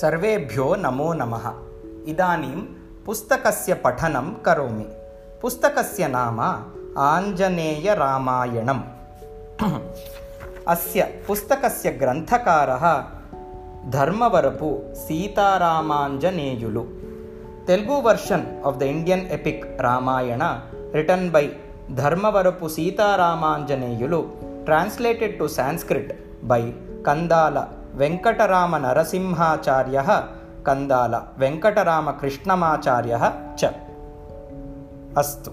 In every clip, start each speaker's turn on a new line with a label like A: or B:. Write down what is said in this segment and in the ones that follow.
A: सर्वेभ्यो नमो नमः इदानीं पुस्तकस्य पठनं करोमि पुस्तकस्य नाम आञ्जनेयरामायणम् अस्य पुस्तकस्य ग्रन्थकारः Dharmavarapu Sitaramanjaneyulu Telugu version of the Indian epic Ramayana written by Dharmavarapu Sitaramanjaneyulu translated to Sanskrit by Kandala वेङ्कटरामनरसिंहाचार्यः Kandala वेङ्कटरामकृष्णमाचार्यः च। अस्तु।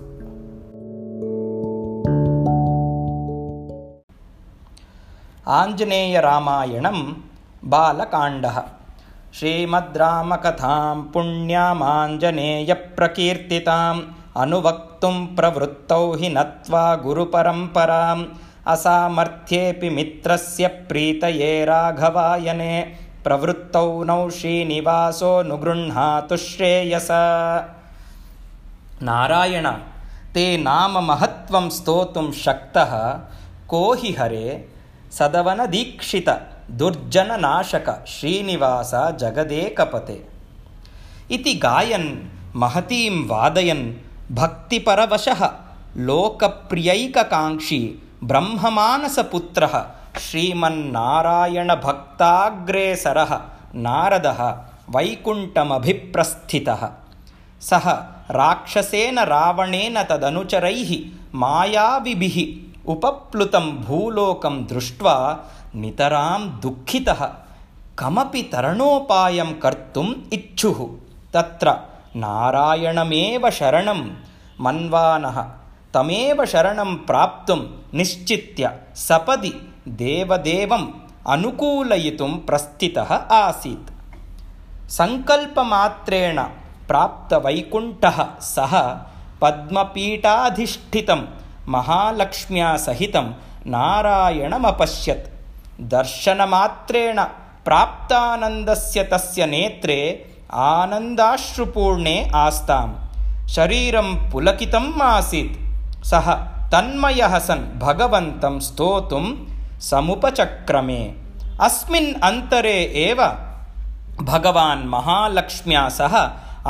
A: आञ्जनेयरामायणं बालकाण्डः। श्रीमद्रामकथां पुण्यामाञ्जनेयप्रकीर्तिताम् अनुवक्तुं प्रवृत्तौ हि नत्वा गुरुपरम्पराम् असामर्थ्येऽपि मित्रस्य प्रीतये राघवायने प्रवृत्तौ नौ श्रीनिवासो नुगृह्णातु श्रेयस। नारायण ते नाम महत्त्वं स्तोतुं शक्तः को हि हरे? सदवनदीक्षितदुर्जननाशक श्रीनिवास जगदेकपते। इति गायन् महतीं वादयन् भक्तिपरवशः लोकप्रियैककाङ्क्षी ब्रह्ममानसपुत्रः श्रीमन्नारायणभक्ताग्रेसरः नारदः वैकुण्ठमभिप्रस्थितः। सः राक्षसेन रावणेन तदनुचरैः मायाविभिः उपप्लुतं भूलोकं दृष्ट्वा नितरां दुःखितः। कमपि तरणोपायं कर्तुम् इच्छुः। तत्र नारायणमेव शरणं। मन्वानः तमेव शरणं प्राप्तुं निश्चित्य सपदि देवदेवम् अनुकूलयितुं प्रस्थितः आसीत्। सङ्कल्पमात्रेण प्राप्तवैकुण्ठः सः पद्मपीठाधिष्ठितं महालक्ष्म्या सहितं नारायणमपश्यत्। दर्शनमात्रेण प्राप्तानन्दस्य तस्य नेत्रे आनन्दाश्रुपूर्णे आस्ताम्। शरीरं पुलकितम् आसीत् सः तन्मयः सन् भगवन्तं स्तोतुं समुपचक्रमे। अस्मिन् अन्तरे एव भगवान् महालक्ष्म्या सह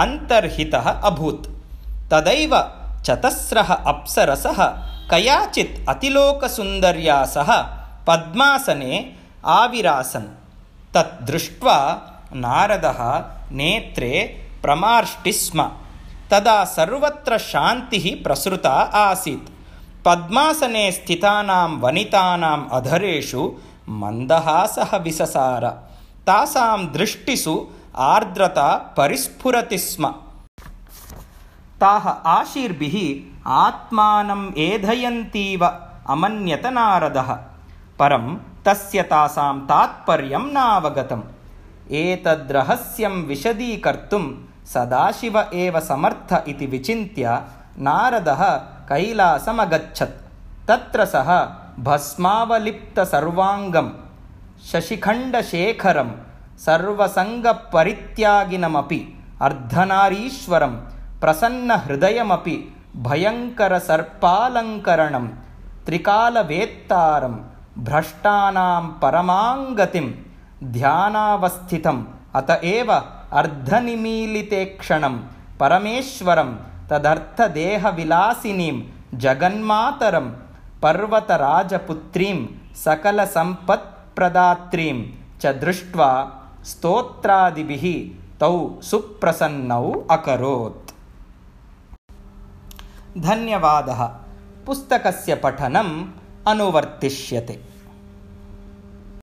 A: अन्तर्हितः अभूत्। तदैव चतस्रः अप्सरसः कयाचित् अतिलोकसुन्दर्या सह पद्मासने आविरासन्। तत् दृष्ट्वा नारदः नेत्रे प्रमार्ष्टि स्म तदा सर्वत्र शान्तिः प्रसृता आसीत्। पद्मासने स्थितानां वनितानाम् अधरेषु मन्दहासः विससार। तासां दृष्टिषु आर्द्रता परिस्फुरति स्म। ताः आशीर्भिः आत्मानम् एधयन्तीव अमन्यत नारदः। परं तस्य तासां तात्पर्यं नावगतम्। एतद्रहस्यं विशदीकर्तुं सदाशिव एव समर्थ इति विचिन्त्य नारदः कैलासमगच्छत्। तत्र सः भस्मावलिप्तसर्वाङ्गं शशिखण्डशेखरं सर्वसङ्गपरित्यागिनमपि अर्धनारीश्वरं प्रसन्नहृदयमपि भयङ्करसर्पालङ्करणं त्रिकालवेत्तारं भ्रष्टानां परमाङ्गतिं ध्यानावस्थितम् अत एव अर्धनिमीलिते क्षणं परमेश्वरं तदर्थदेहविलासिनीं जगन्मातरं पर्वतराजपुत्रीं सकलसम्पत्प्रदात्रीं च दृष्ट्वा स्तोत्रादिभिः तौ सुप्रसन्नौ अकरोत्। धन्यवादः। पुस्तकस्य पठनम् अनुवर्तिष्यते